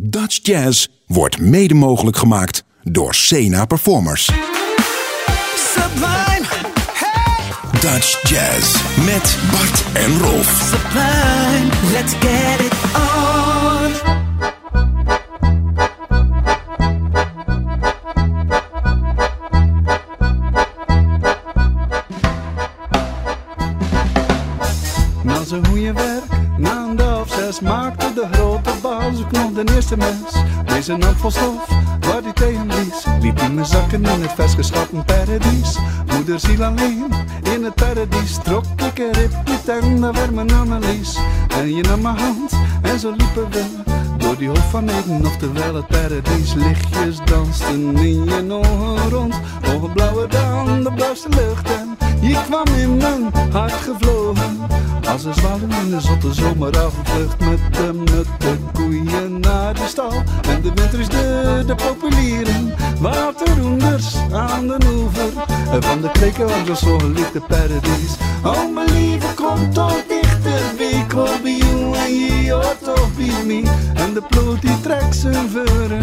Dutch Jazz wordt mede mogelijk gemaakt door Sena Performers. Sublime, hey, Dutch Jazz met Bart en Rolf. sublime, let's get it on. Een zes, maakte de grote baas ook nog de eerste mes. Deze nam vol stof, waar hij tegen blies. Liep in mijn zakken in het vestgeschapen paradies. Moeder ziel alleen, in het paradies. Trok ik een ripje en daar werd mijn Annelies. En je nam mijn hand, en zo liepen we. Door die hof van Eden, oftewel het paradies. Lichtjes dansten in je ogen rond. Ogen blauwer dan de blauwste lucht. En je kwam in mijn hart gevlogen. Als een zwaluw in de zotte zomeravondlucht met de nutte koeien naar de stal. En de winter is de, de populieren, waterroenders aan de oever. En van de kreken ons zo geliefde paradies. Oh mijn lieve, kom toch dichter, wie kom bij jou en je hoort toch bij. En de ploot die trekt zijn veuren.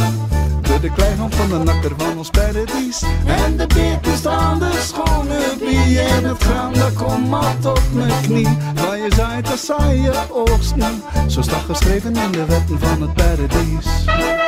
De kleihand van de nakker van ons paradies. En de beten staan de schone bie. En het graan dat komt maar tot mijn knie. Waar je zaait, dat zaai je oogsten. Zo staat geschreven in de wetten van het paradies.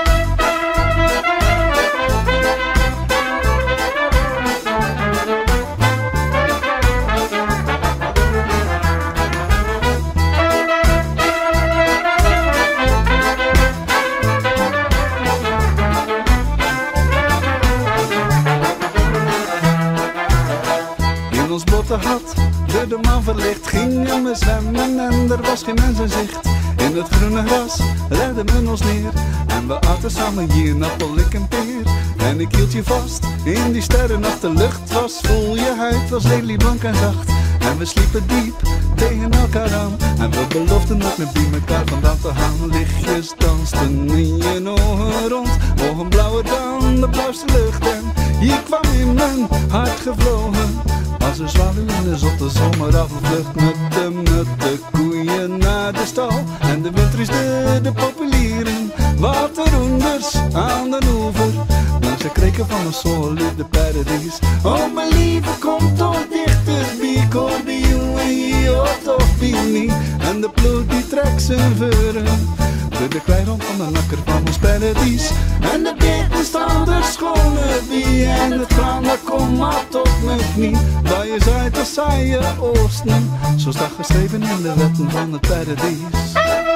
Verlicht. Gingen we zwemmen en er was geen mens in zicht In het groene gras redden we ons neer. En we aten samen hier een appel, en peer. En ik hield je vast in die sterrennacht De lucht was. Vol, je huid was lelieblank en zacht. En we sliepen diep tegen elkaar aan. En we beloofden nooit meer bij elkaar vandaan te gaan Lichtjes dansten in je ogen rond. Ogen blauwer dan de blauwste lucht. En je kwam in mijn hart gevlogen als een zwaluw in de zotte Met de, met de koeien naar de stal. En de winter is de, de populieren Waterroenders aan de oever. Langs de kreken van een solide paradies Oh mijn lieve, kom toch dichter en de ploeg die trekt zijn veuren door de kleirond van de nakker van ons paradies En de beten staan er schone wie En het graan dat komt maar tot mijn knie. Waar je zaait, dat zaai je oosten Zo staat geschreven in de wetten van het paradies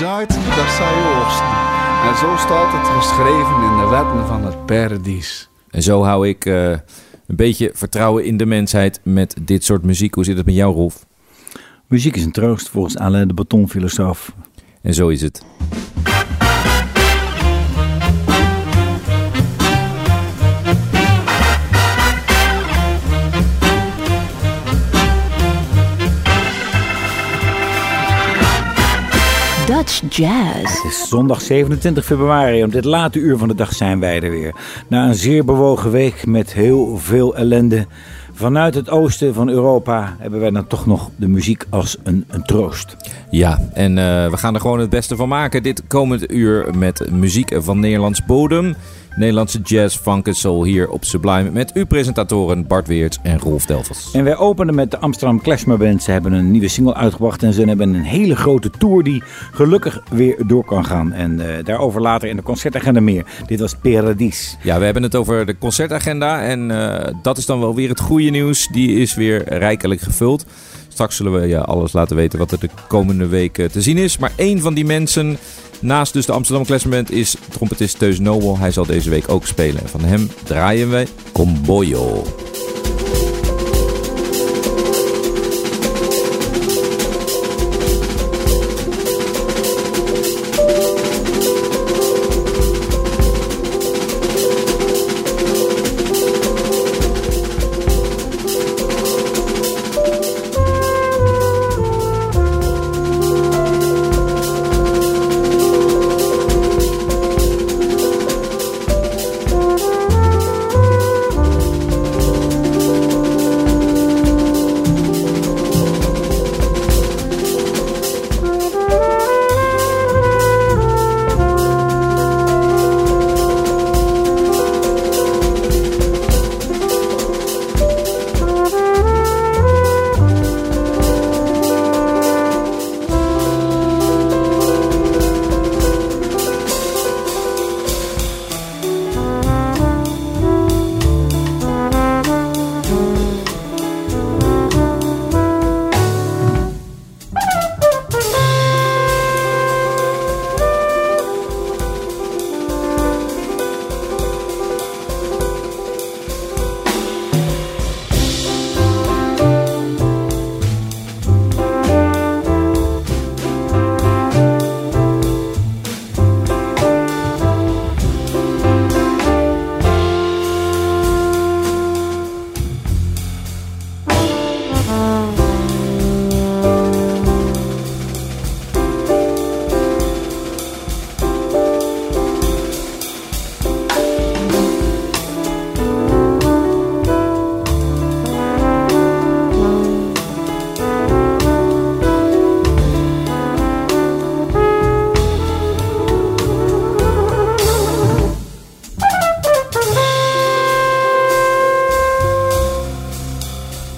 zaait, daar zij. En zo staat het geschreven in de wetten van het paradies. En zo hou ik eh, een beetje vertrouwen in de mensheid met dit soort muziek. Hoe zit het met jou, Rolf? Muziek is een troost volgens Alain de Batonfilosoof. En zo is het. Jazz. Het is zondag 27 februari. Om dit late uur van de dag zijn wij er weer. Na een zeer bewogen week met heel veel ellende. Vanuit het oosten van Europa hebben wij dan toch nog de muziek als een, een troost. Ja, en uh, we gaan er gewoon het beste van maken dit komend uur met muziek van Nederlands bodem. Nederlandse jazz, funk en soul hier op Sublime met uw presentatoren Bart Weerts en Rolf Delvers. En wij openen met de Amsterdam Klezmer Band. Ze hebben een nieuwe single uitgebracht en ze hebben een hele grote tour die gelukkig weer door kan gaan. En uh, daarover later in de concertagenda meer. Dit was Paradis. Ja, we hebben het over de concertagenda en uh, dat is dan wel weer het goede nieuws. Die is weer rijkelijk gevuld. Straks zullen we je alles laten weten wat er de komende weken te zien is. Maar één van die mensen Naast dus de Amsterdam Classement is trompetist Teus Nobel. Hij zal deze week ook spelen. Van hem draaien wij Comboyo.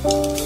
Bye.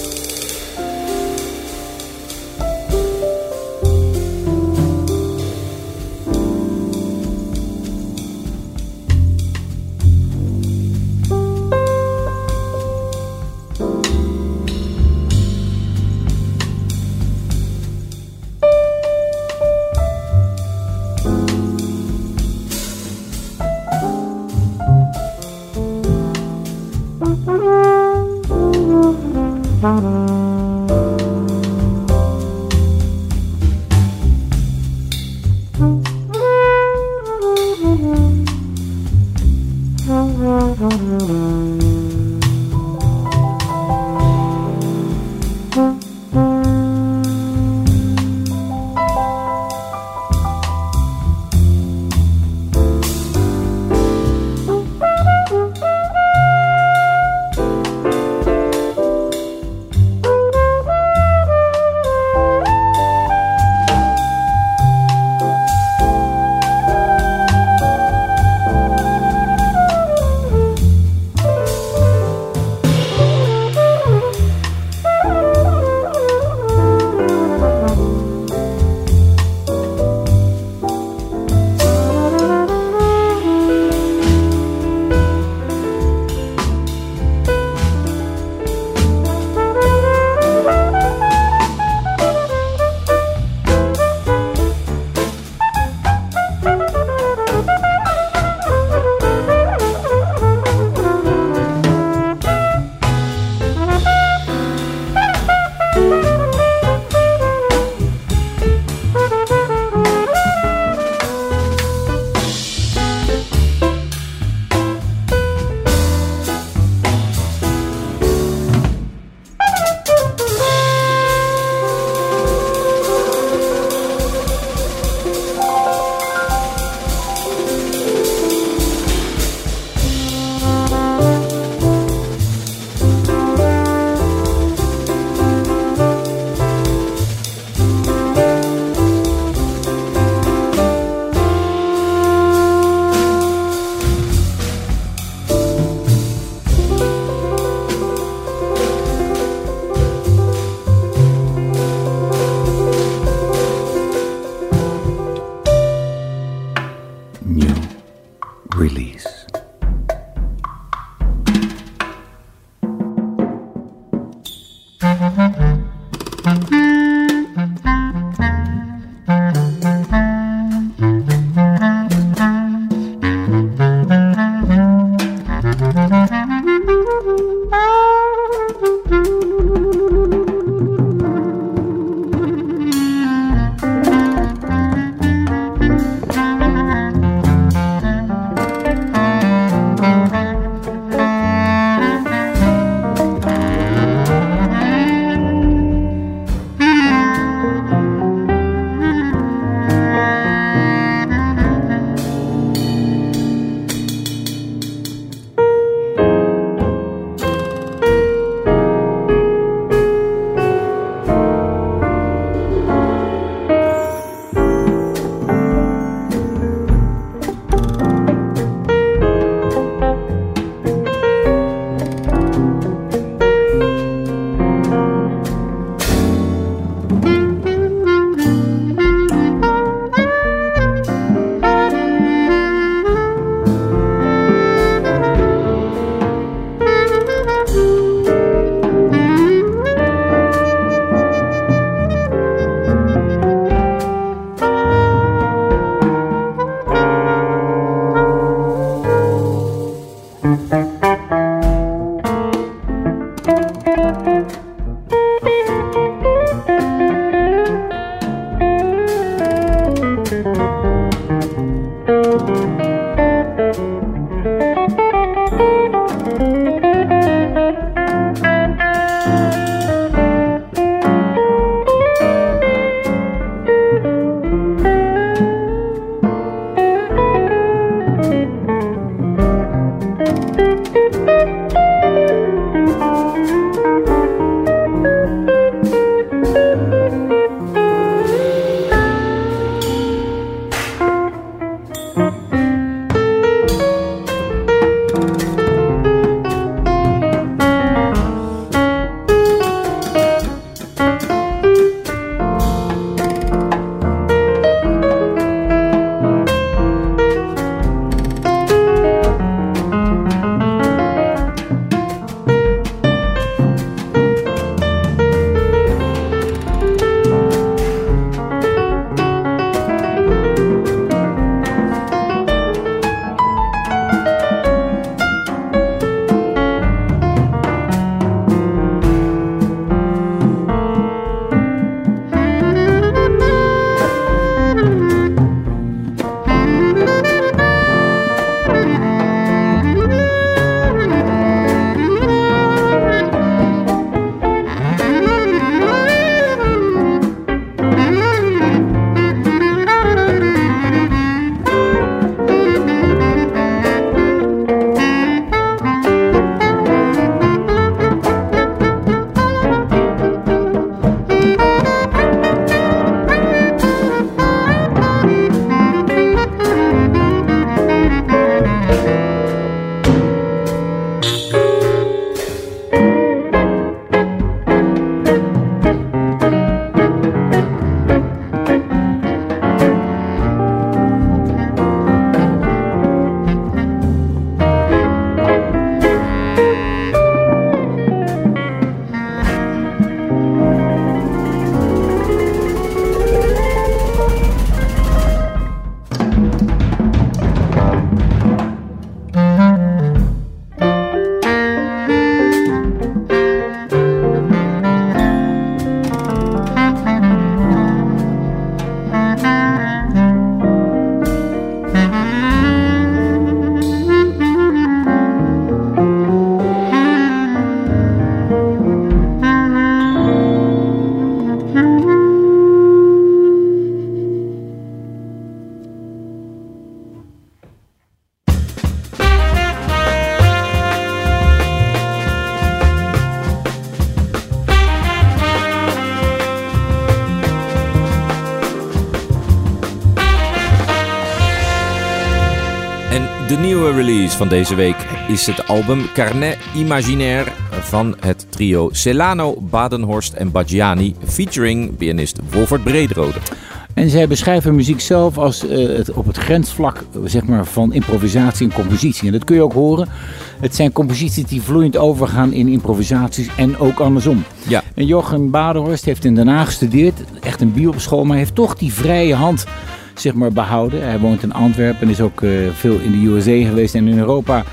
Release van deze week is het album Carnet Imaginaire van het trio Celano, Badenhorst en Baggiani, featuring pianist Wolfert Brederode. En zij beschrijven muziek zelf als eh, het, op het grensvlak zeg maar, van improvisatie en compositie. En dat kun je ook horen. Het zijn composities die vloeiend overgaan in improvisaties en ook andersom. Ja. En Jochem Badenhorst heeft in Den Haag gestudeerd, echt een bioschool, maar heeft toch die vrije hand zeg maar, behouden. Hij woont in Antwerpen en is ook eh, veel in de USA geweest en in Europa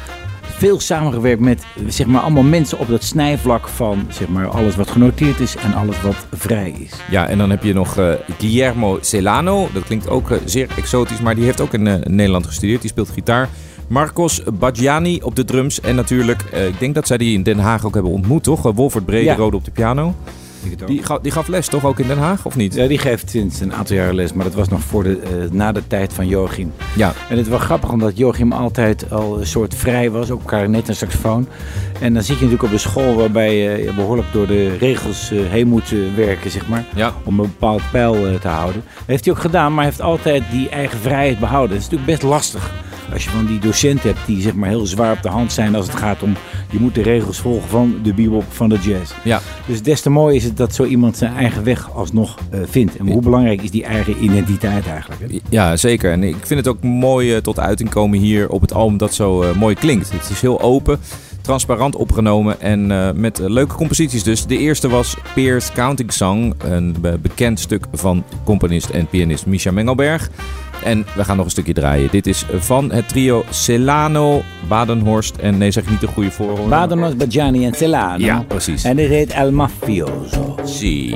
veel samengewerkt met zeg maar, allemaal mensen op dat snijvlak van zeg maar, alles wat genoteerd is en alles wat vrij is. Ja, en dan heb je nog eh, Guillermo Celano. Dat klinkt ook eh, zeer exotisch, maar die heeft ook in Nederland gestudeerd. Die speelt gitaar. Marcos Badjani op de drums. En natuurlijk, ik denk dat zij die in Den Haag ook hebben ontmoet, toch? Wolfert Brederode op de piano. Die, ga- die gaf les toch ook in Den Haag, of niet? Ja, die geeft sinds een aantal jaren les, maar dat was nog voor de, eh, na de tijd van Joachim. Ja. En het was grappig omdat Joachim altijd al een soort vrij was, ook klarinet en saxofoon. En dan zit je natuurlijk op een school waarbij je behoorlijk door de regels eh, heen moet eh, werken, zeg maar. Ja. Om een bepaald pijl te houden. Dat heeft hij ook gedaan, maar heeft altijd die eigen vrijheid behouden. Dat is natuurlijk best lastig. Als je van die docenten hebt die zeg maar heel zwaar op de hand zijn als het gaat om... je moet de regels volgen van de bebop, van de jazz. Ja. Dus des te mooier is het dat zo iemand zijn eigen weg alsnog eh, vindt. En hoe belangrijk is die eigen identiteit eigenlijk? Hè? Ja, zeker. En ik vind het ook mooi eh, tot uiting komen hier op het album dat zo eh, mooi klinkt. Het is heel open, transparant opgenomen en met leuke composities dus. De eerste was Peers Counting Song, een be- bekend stuk van componist en pianist Misha Mengelberg. En we gaan nog een stukje draaien. Dit is van het trio Celano, Badenhorst en nee zeg ik niet de goede voorhoorn. Badenos, Bajani en Celano. Ja, precies. En dit heet El Mafioso. Zie.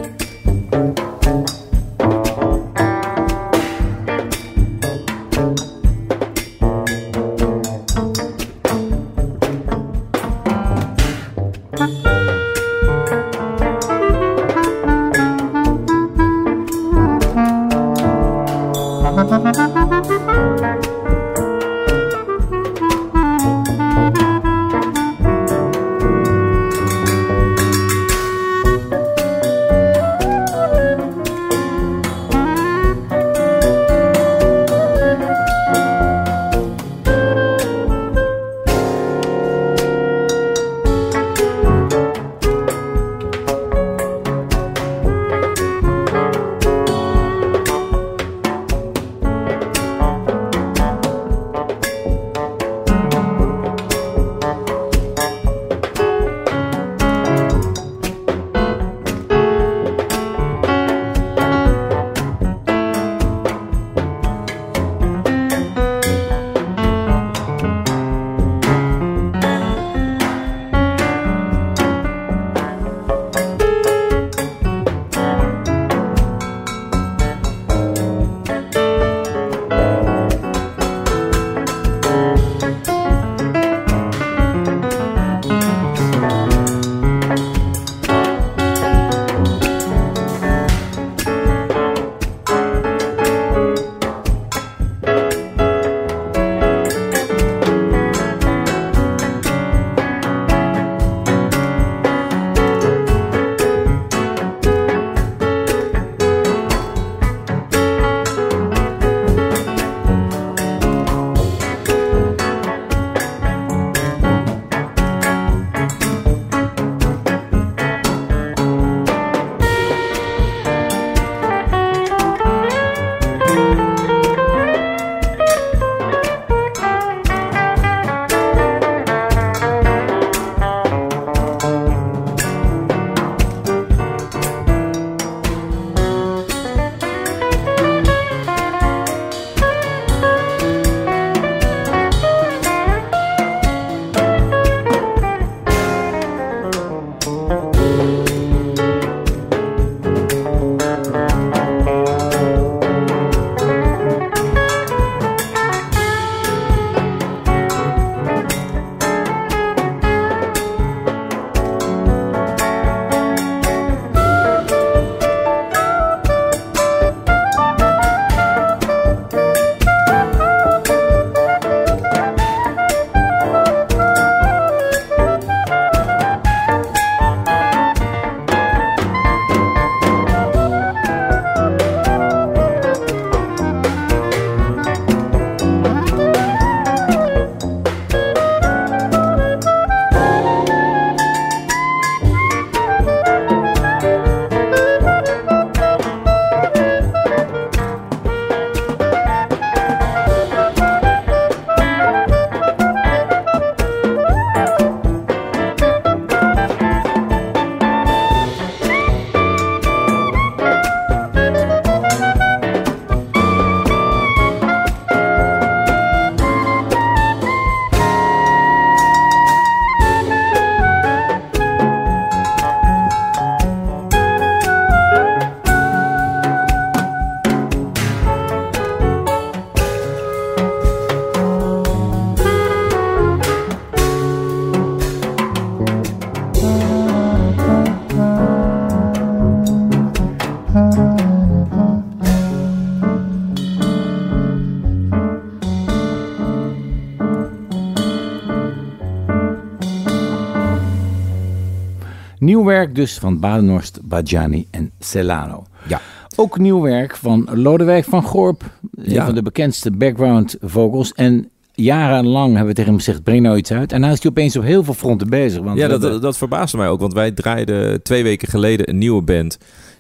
Nieuw werk dus van Badenhorst, Bajani en Celano. Ja. Ook nieuw werk van Lodewijk van Gorp, een Ja. van de bekendste background vocals. En jarenlang hebben we tegen hem gezegd, breng nou iets uit. En nou is hij opeens op heel veel fronten bezig. Want Ja, dat, dat verbaasde mij ook, want wij draaiden twee weken geleden een nieuwe band.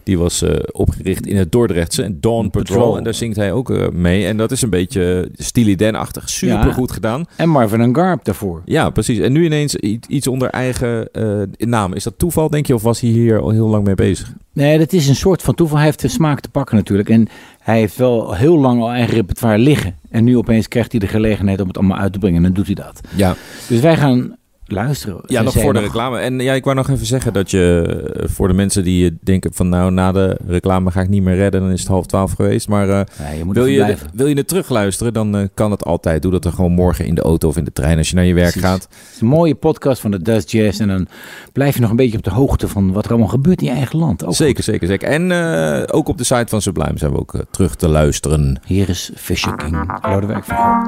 Die was eh, opgericht in het Dordrechtse, Dawn Patrol. Patrol. En daar zingt hij ook eh, mee. En dat is een beetje Steely Dan-achtig. Super Ja. goed gedaan. En Marvin en Garp daarvoor. Ja, precies. En nu ineens iets onder eigen eh, naam. Is dat toeval, denk je? Of was hij hier al heel lang mee bezig? Nee, dat is een soort van toeval. Hij heeft de smaak te pakken natuurlijk. En hij heeft wel heel lang al eigen repertoire liggen. En nu opeens krijgt hij de gelegenheid om het allemaal uit te brengen. En dan doet hij dat. Ja, Dus wij gaan luisteren. ja nog voor de reclame. En ja, ik wou nog even zeggen dat je eh, voor de mensen die eh, denken van nou, na de reclame ga ik niet meer redden. Dan is het half twaalf geweest. Maar eh, Ja, je moet wil, er je, wil je het terugluisteren, dan kan het altijd. Doe dat dan gewoon morgen in de auto of in de trein als je naar je werk Precies. gaat. Het is een mooie podcast van de Dust Jazz. En dan blijf je nog een beetje op de hoogte van wat er allemaal gebeurt in je eigen land. Ook Zeker, zeker, zeker. En ook op de site van Sublime zijn we ook terug te luisteren. Hier is Fisher King. Lodewijk van Gorp.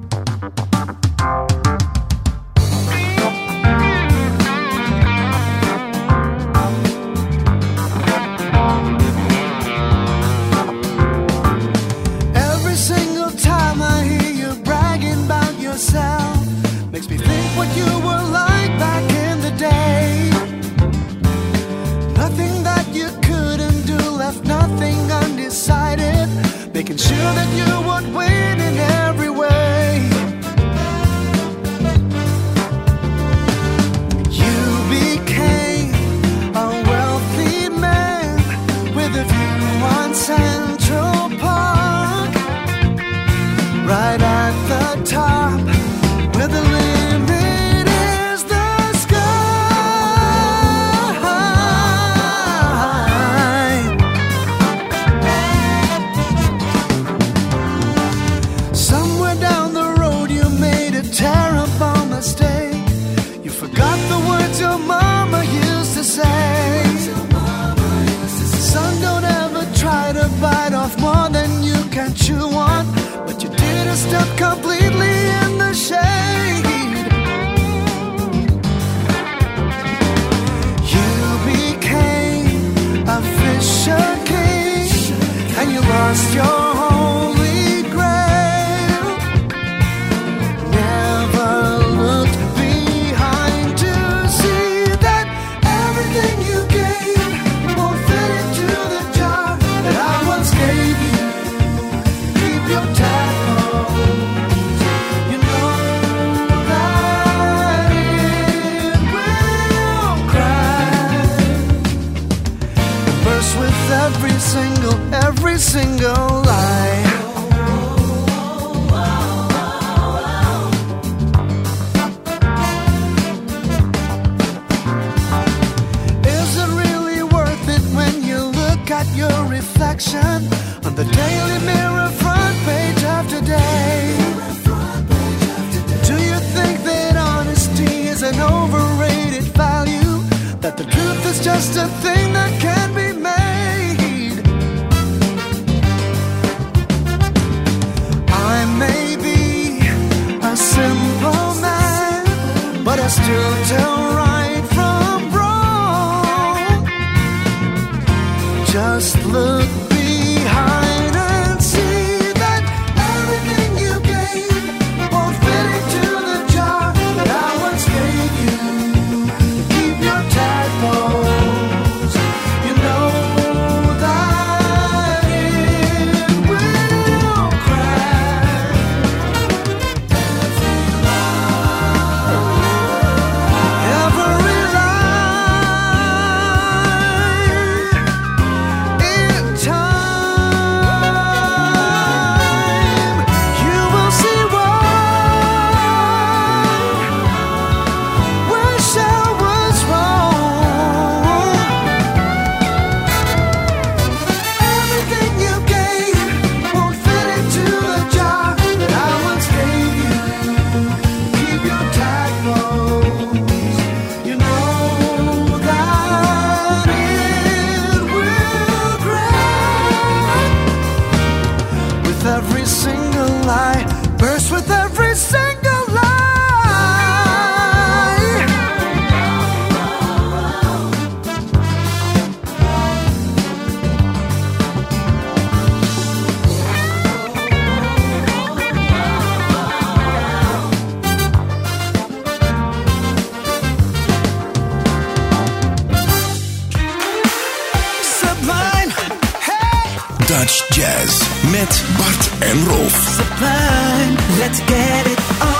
sure that you would win in every way. You became a wealthy man with a view on Central Park, right at the top, where the lost your single, Dutch Jazz met Bart en Rolf. Sublime, let's get it on.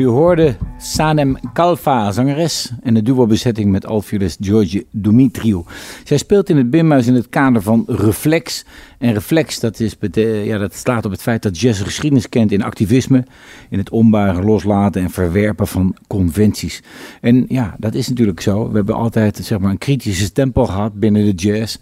U hoorde Sanem Kalfa, zangeres, en de duo-bezetting met Alfioles George Dumitriou. Zij speelt in het Bimhuis in het kader van Reflex. En Reflex, dat, is, ja, dat slaat op het feit dat jazz geschiedenis kent in activisme, in het ombuigen, loslaten en verwerpen van conventies. En ja, dat is natuurlijk zo. We hebben altijd zeg maar, een kritische stempel gehad binnen de jazz.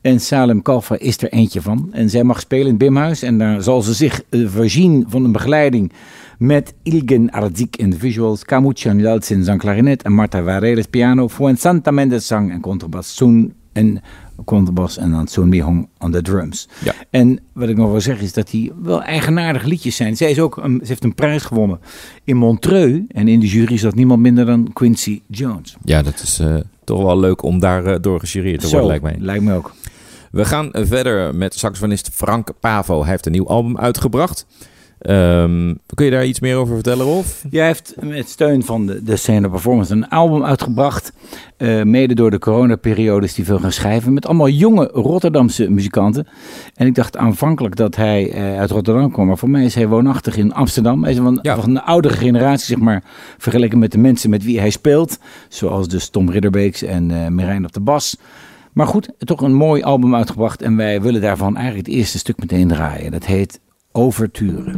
En Salem Kalfa is er eentje van. En zij mag spelen in het Bimhuis. En daar zal ze zich eh, voorzien van een begeleiding met Ilgen Arzik in de visuals, Kamuchan Yaltsin zang klarinet en Marta Varedes piano, Fuensanta Mendes zang en contrabas, Soen en contrabas en dan Soen Mihong aan de drums. Ja. En wat ik nog wil zeggen is dat die wel eigenaardige liedjes zijn. Zij is ook, een- ze heeft een prijs gewonnen in Montreux en in de jury zat niemand minder dan Quincy Jones. Ja, dat is eh, toch wel leuk om daar eh, door gejureerd te worden, lijkt mij. lijkt me ook. We gaan verder met saxofonist Frank Pavo. Hij heeft een nieuw album uitgebracht. Ehm, kun je daar iets meer over vertellen, Rolf? Jij heeft met steun van de, de Scene Performance een album uitgebracht. eh, mede door de coronaperiode is die veel gaan schrijven. Met allemaal jonge Rotterdamse muzikanten. En ik dacht aanvankelijk dat hij eh, uit Rotterdam kwam. Maar voor mij is hij woonachtig in Amsterdam. Hij is van, Ja. van een oudere generatie, zeg maar. Vergeleken met de mensen met wie hij speelt. Zoals dus Tom Ridderbeeks en eh Merijn op de bas. Maar goed, toch een mooi album uitgebracht. En wij willen daarvan eigenlijk het eerste stuk meteen draaien. Dat heet Overture.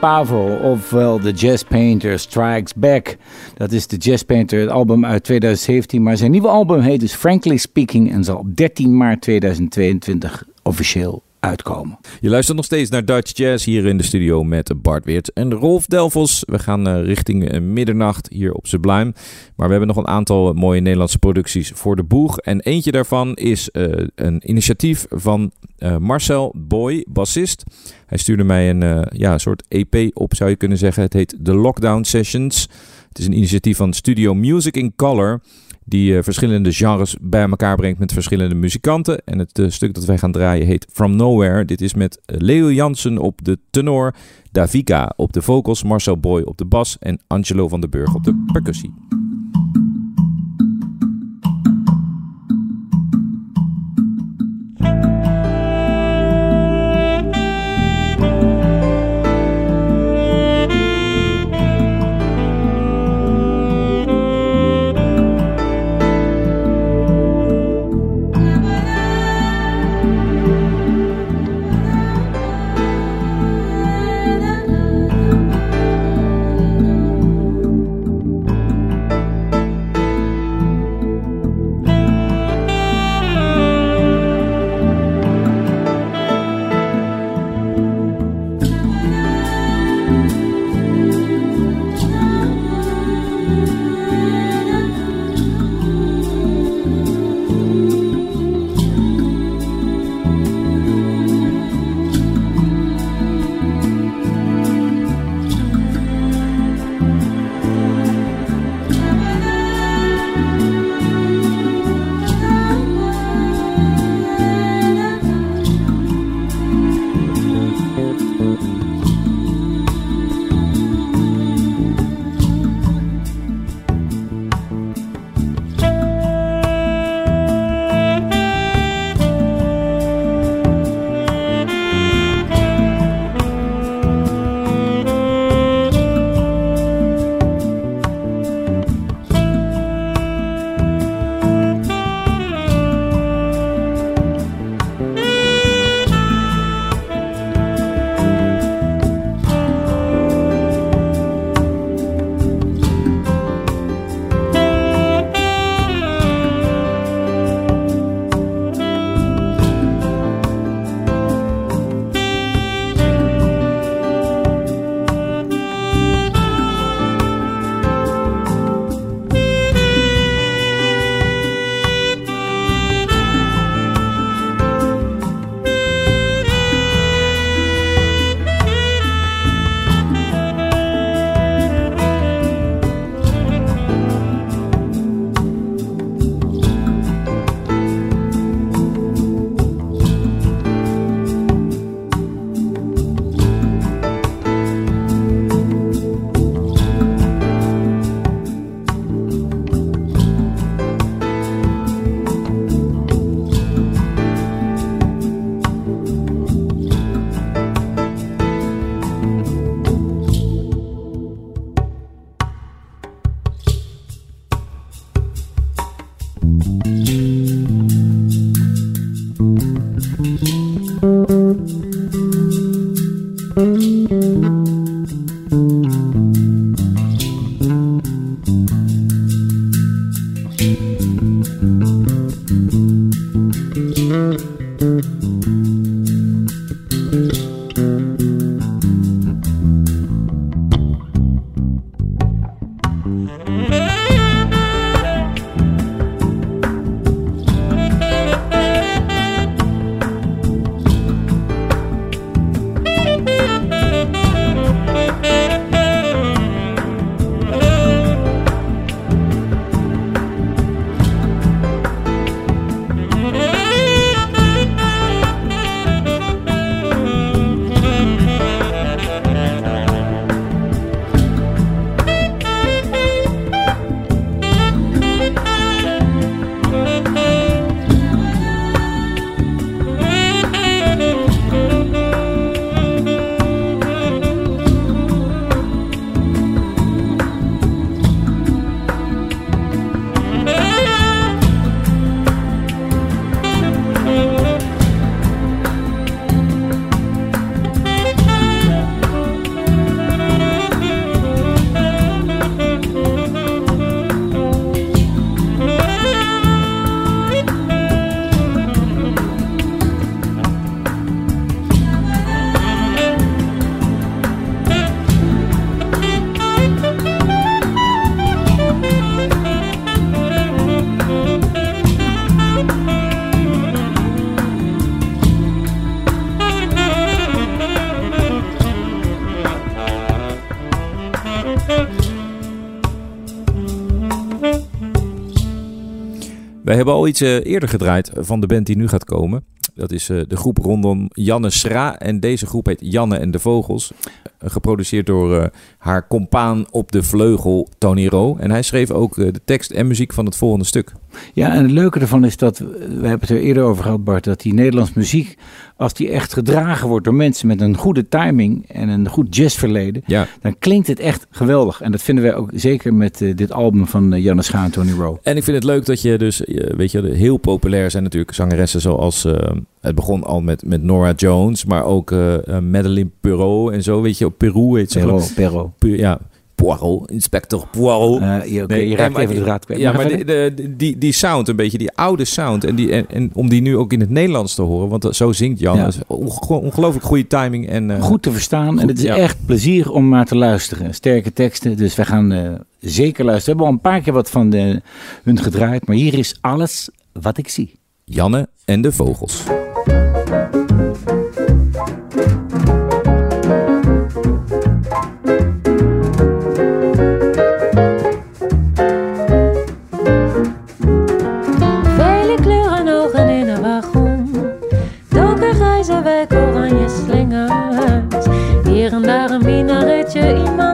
Pavel, ofwel The Jazz Painter Strikes Back. Dat is de Jazz Painter, het album uit 2017. Maar zijn nieuwe album heet dus Frankly Speaking en zal 13 maart 2022 officieel uitkomen. Je luistert nog steeds naar Dutch Jazz hier in de studio met Bart Weert en Rolf Delvos. We gaan eh, richting eh, middernacht hier op Sublime. Maar we hebben nog een aantal mooie Nederlandse producties voor de boeg. En eentje daarvan is eh, een initiatief van eh, Marcel Boy, bassist. Hij stuurde mij een eh, ja, soort EP op, zou je kunnen zeggen. Het heet The Lockdown Sessions. Het is een initiatief van Studio Music in Color die eh, verschillende genres bij elkaar brengt met verschillende muzikanten. En het eh, stuk dat wij gaan draaien heet From Nowhere. Dit is met eh, Leo Jansen op de tenor, Davika op de vocals, Marcel Boy op de bas en Angelo van den Burg op de percussie. J. Wij hebben al iets eh, eerder gedraaid van de band die nu gaat komen. Dat is eh, de groep rondom Janne Schra. En deze groep heet Janne en de Vogels. Geproduceerd door eh, haar compaan op de vleugel, Tony Ro. En hij schreef ook eh, de tekst en muziek van het volgende stuk. Ja, en het leuke ervan is dat, we hebben het er eerder over gehad Bart, dat die Nederlandse muziek, als die echt gedragen wordt door mensen met een goede timing en een goed jazzverleden, Ja. dan klinkt het echt geweldig. En dat vinden wij ook zeker met eh, dit album van uh, Janne Schaan en Tony Rowe. En ik vind het leuk dat je dus, weet je, heel populair zijn natuurlijk zangeressen zoals, het begon al met, met Nora Jones, maar ook Madeleine Perrault en zo, weet je, Peru heet ze. Pu- ja, Poirot, Inspector Poirot. Eh, je, oké, Nee, je nee, raakt maar even de draad kwijt. Ja, maar even de, de- die, die sound, een beetje die oude sound. En, die, en, en om die nu ook in het Nederlands te horen, want dat- zo zingt Jan. Ja. Ongelooflijk goede timing. En, eh, goed te verstaan. en het is ja. echt plezier om naar te luisteren. Sterke teksten, dus wij gaan eh, zeker luisteren. We hebben al een paar keer wat van de, hun gedraaid, maar hier is alles wat ik zie. Janne en de Vogels. Hier en daar een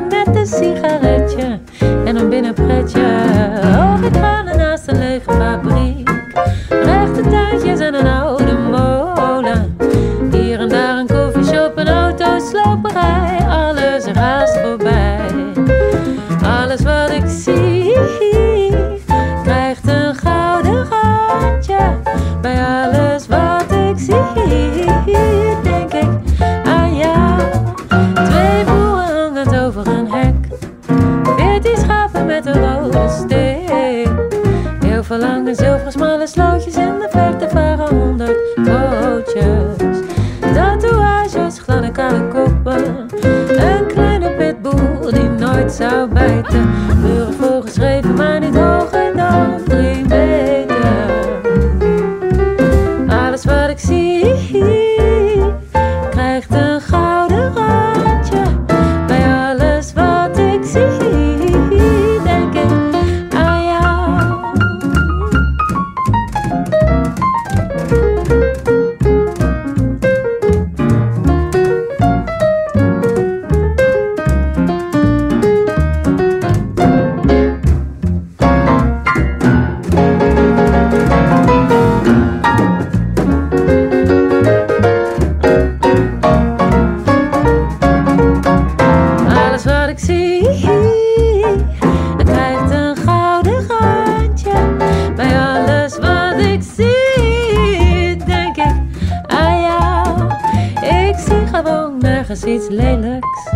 gewoon nergens iets lelijks.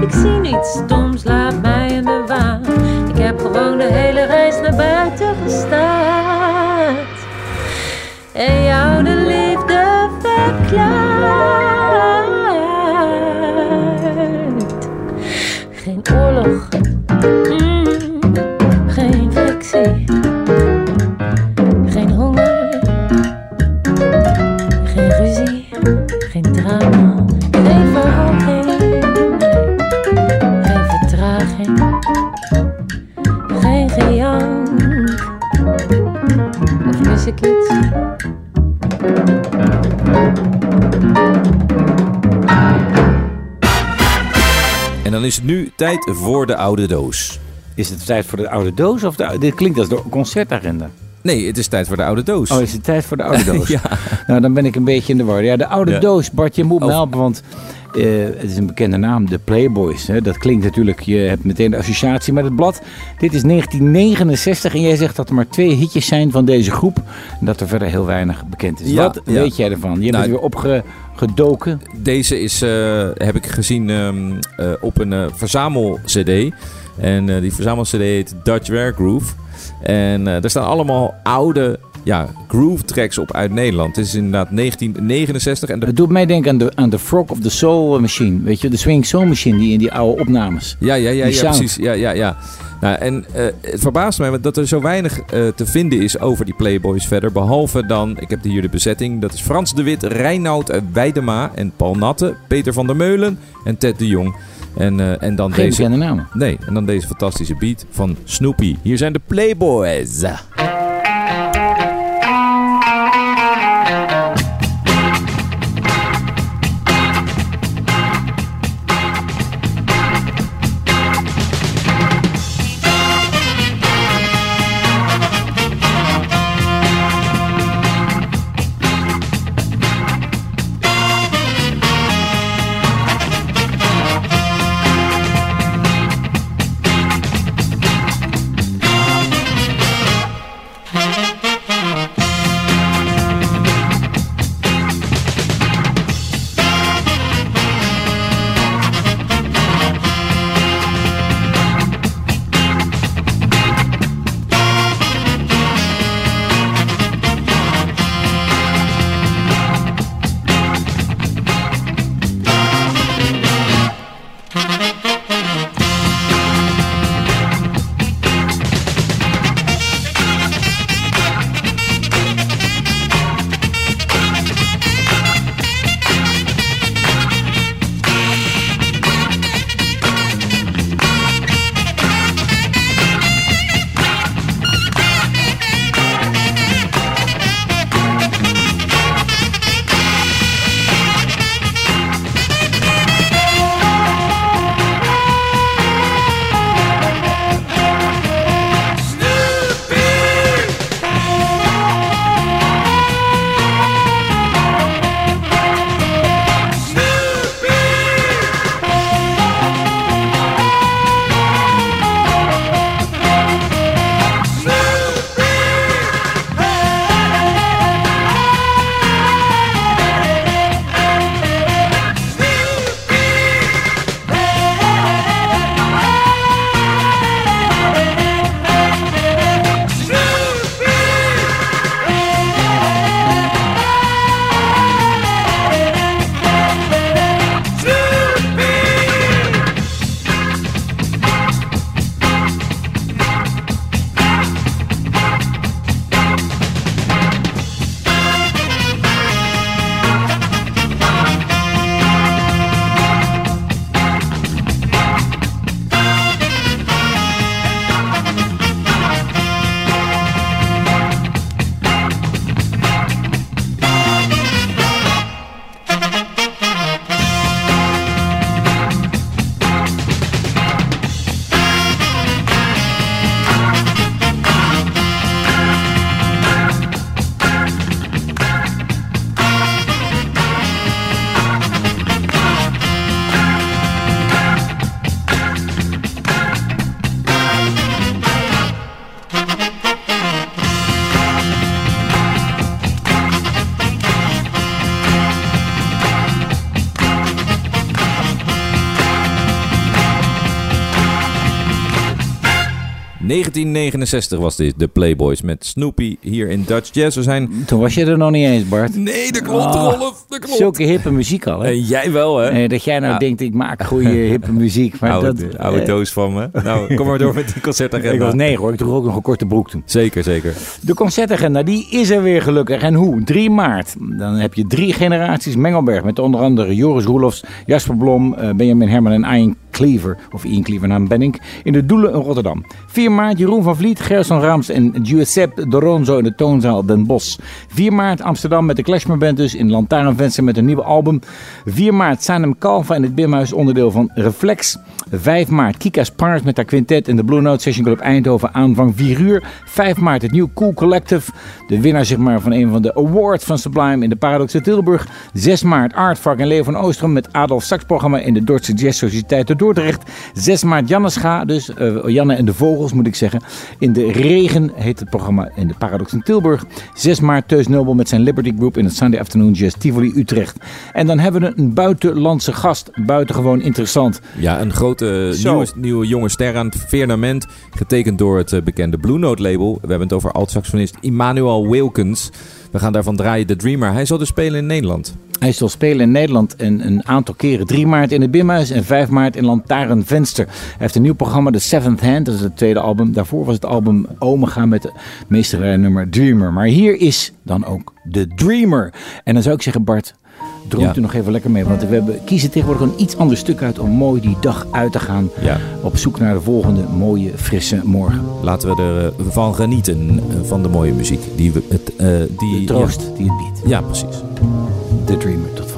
Ik zie niets stoms, laat mij in de waan. Ik heb gewoon de hele reis naar buiten gestaard. En jou de liefde verklaard. Geen oorlog, nu tijd voor de oude doos. Is het tijd voor de oude doos? Of de, dit klinkt als de concertagenda. Nee, het is tijd voor de oude doos. Oh, is het tijd voor de oude doos? Ja. Nou, dan ben ik een beetje in de war. Ja, de oude Ja. doos. Bart, je moet me helpen, want eh, het is een bekende naam. De Playboys. Hè? Dat klinkt natuurlijk, je hebt meteen de associatie met het blad. Dit is 1969 en jij zegt dat er maar twee hitjes zijn van deze groep. En dat er verder heel weinig bekend is. Ja, Wat ja. weet jij ervan? Je Nou, bent weer opgedoken. Deze is, eh, heb ik gezien ehm, eh, op een eh, verzamel-cd. En die verzamel-cd heet Dutch Rare Groove. En daar staan allemaal oude ja, groove tracks op uit Nederland. Het is inderdaad 1969. En de Het doet mij denken aan de, aan de Frog of the Soul Machine. Weet je, de Swing Soul Machine die in die oude opnames. Ja, ja, ja, ja sound. precies. Ja, ja, ja. Nou, en eh, het verbaast mij dat er zo weinig eh, te vinden is over die Playboys verder. Behalve dan, ik heb hier de bezetting. Dat is Frans de Wit, Reinoud Weidema en Paul Natte, Peter van der Meulen en Ted de Jong. En, eh, en dan Geen deze... bekende namen. Nee, en dan deze fantastische beat van Snoopy. Hier zijn de Playboys. 1969 was dit, de Playboys met Snoopy hier in Dutch Jazz. We zijn... Toen was je er nog niet eens, Bart. Nee, dat klopt, Oh, Rolf, dat klopt. Zulke hippe muziek al, hè? En jij wel, hè? Eh, dat jij nou Ja. denkt, ik maak goede hippe muziek. Maar oude, dat, oude eh, doos van me. Nou, kom maar door met die concertagenda. Ik was negen hoor, ik droeg ook nog een korte broek toen. Zeker, zeker. De concertagenda, die is er weer gelukkig. En hoe? 3 maart. Dan heb je drie generaties Mengelberg. Met onder andere Joris Roelofs, Jasper Blom, eh, Benjamin Herman en Ian Cleaver. Of Ian Cleaver naam Benning. In de Doelen in Rotterdam. 4 maart Jeroen van Vliet, Gerson Raams en Giuseppe Doronzo in de Toonzaal Den Bosch. 4 maart Amsterdam met de Clashman Band dus in Lantaarnvenster met een nieuwe album. 4 maart Sanem Kalfa in het Bimhuis onderdeel van Reflex. 5 maart Kika's Pars met haar quintet in de Blue Note Session Club Eindhoven aanvang 4 uur. 5 maart het nieuwe Cool Collective. De winnaar zeg maar, van een van de awards van Sublime in de Paradox in Tilburg. 6 maart Aardvark en Leo van Oostrom met Adolf Sax programma in de Dordtse Jazz Sociëteit te Dordrecht. 6 maart Janne Scha, dus eh, Janne en de Vogels moet ik zeggen. In de regen heet het programma in de Paradox in Tilburg. 6 maart Teus Nobel met zijn Liberty Group in het Sunday Afternoon Jazz Tivoli Utrecht. En dan hebben we een buitenlandse gast. Buitengewoon interessant. Ja, een grote Zo. nieuwe, nieuwe jonge ster aan het firmament. Getekend door het eh, bekende Blue Note label. We hebben het over alt-saxofonist Immanuel Wilkins. We gaan daarvan draaien The Dreamer. Hij zal dus spelen in Nederland. Hij zal spelen in Nederland een, een aantal keren. 3 maart in het Bimhuis en 5 maart in Lantaarnvenster. Hij heeft een nieuw programma, The Seventh Hand. Dat is het tweede album. Daarvoor was het album Omega met het meesterrijnummer Dreamer. Maar hier is dan ook The Dreamer. En dan zou ik zeggen, Bart, droomt Ja. u nog even lekker mee. Want we hebben, kiezen tegenwoordig een iets ander stuk uit om mooi die dag uit te gaan. Ja. Op zoek naar de volgende mooie, frisse morgen. Laten we ervan genieten eh, van de mooie muziek. Die we, het, eh, die, De troost die het biedt. Ja, precies. The Dreamer. Tot